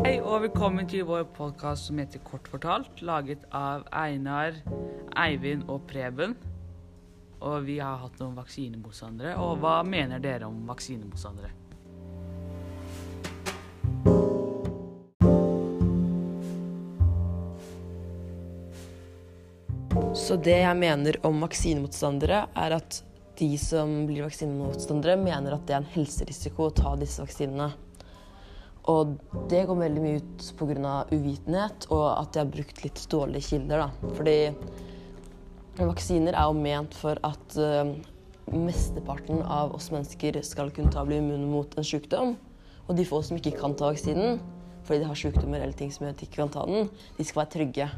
Hei og velkommen til vår podkast som heter Kort fortalt, laget av Einar, Eivind og Preben. Og vi har hatt noen vaksinemotstandere. Og hva mener dere om vaksinemotstandere? Så det jeg mener om vaksinemotstandere, er at de som blir vaksinemotstandere, mener at det er en helserisiko å ta disse vaksinene. Og det går veldig mye ut pga. uvitenhet og at de har brukt litt dårlige kilder. Da. Fordi vaksiner er jo ment for at uh, mesteparten av oss mennesker skal kunne ta bli immune mot en sykdom. Og de få som ikke kan ta vaksinen fordi de har sykdommer eller ting som gjør at de ikke kan ta den, de skal være trygge.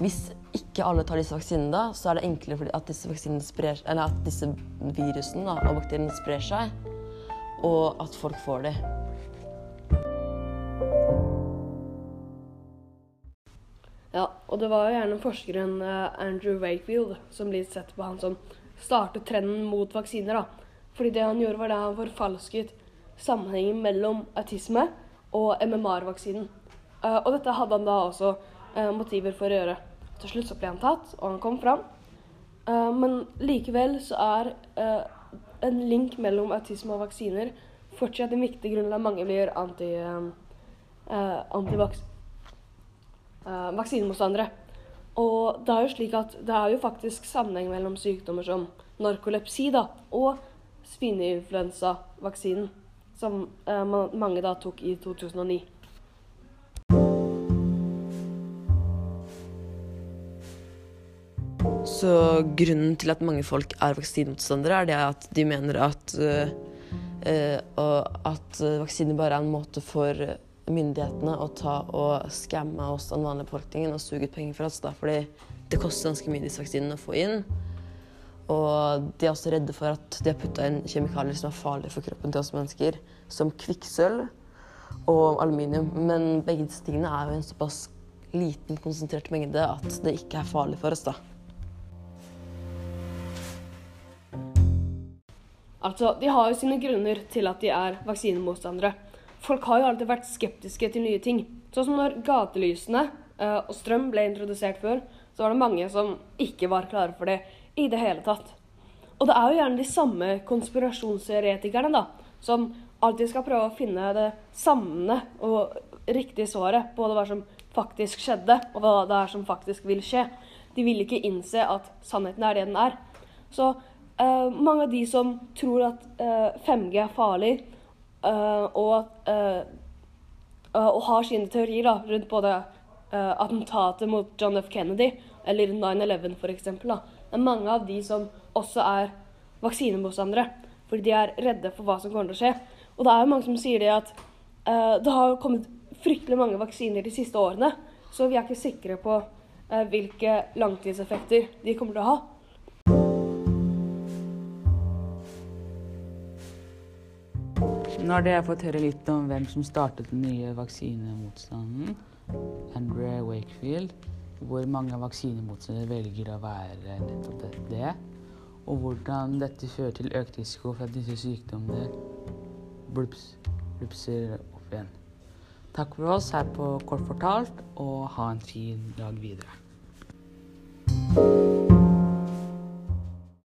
Hvis ikke alle tar disse vaksinene, da, så er det enklere fordi at disse, sprer, at disse virusene da, og bakteriene sprer seg, og at folk får det. Ja, og det var jo gjerne forskeren eh, Andrew Wakefield som blir sett på han som startet trenden mot vaksiner. da. Fordi det han gjorde, var det han forfalsket sammenhengen mellom autisme og MMR-vaksinen. Uh, og dette hadde han da også uh, motiver for å gjøre. Til slutt så ble han tatt, og han kom fram. Men likevel så er en link mellom autisme og vaksiner fortsatt en viktig grunn til at mange blir anti, antivaks vaksinemotstandere. Og det er jo slik at det er jo faktisk sammenheng mellom sykdommer som narkolepsi da, og svineinfluensavaksinen som eh, mange da tok i 2009. Så grunnen til at mange folk er vaksinemotstandere, er det at de mener at, uh, at vaksiner bare er en måte for myndighetene å ta og skamme oss den vanlige befolkningen og suge ut penger fra oss. Da, fordi det koster ganske mye disse vaksinene å få inn. Og de er også redde for at de har putta inn kjemikalier som er farlige for kroppen til oss mennesker, som kvikksølv og aluminium. Men begge disse tingene er jo en såpass liten, konsentrert mengde at det ikke er farlig for oss, da. Altså, De har jo sine grunner til at de er vaksinemotstandere. Folk har jo alltid vært skeptiske til nye ting. Sånn som når gatelysene uh, og strøm ble introdusert før, så var det mange som ikke var klare for det i det hele tatt. Og det er jo gjerne de samme konspirasjonsteoretikerne da, som alltid skal prøve å finne det samme og riktige svaret på hva som faktisk skjedde, og hva det er som faktisk vil skje. De vil ikke innse at sannheten er det den er. Så uh, mange av de som tror at eh, 5G er farlig, og, og, har sine teorier da, rundt både attentatet mot John F. Kennedy eller 9-11 f.eks., det er mange av de som også er vaksinemotstandere. Fordi de er redde for hva som kommer til å skje. Og det er jo mange som sier det at det har kommet fryktelig mange vaksiner de siste årene. Så vi er ikke sikre på hvilke langtidseffekter de kommer til å ha. Nå har dere fått høre litt om hvem som startet den nye vaksinemotstanden. Andrew Wakefield hvor mange vaksinemotstandere velger å være nettopp det, og hvordan dette fører til økt risiko for at disse sykdommene blupser opp igjen. Takk for oss her på Kort fortalt, og ha en fin dag videre.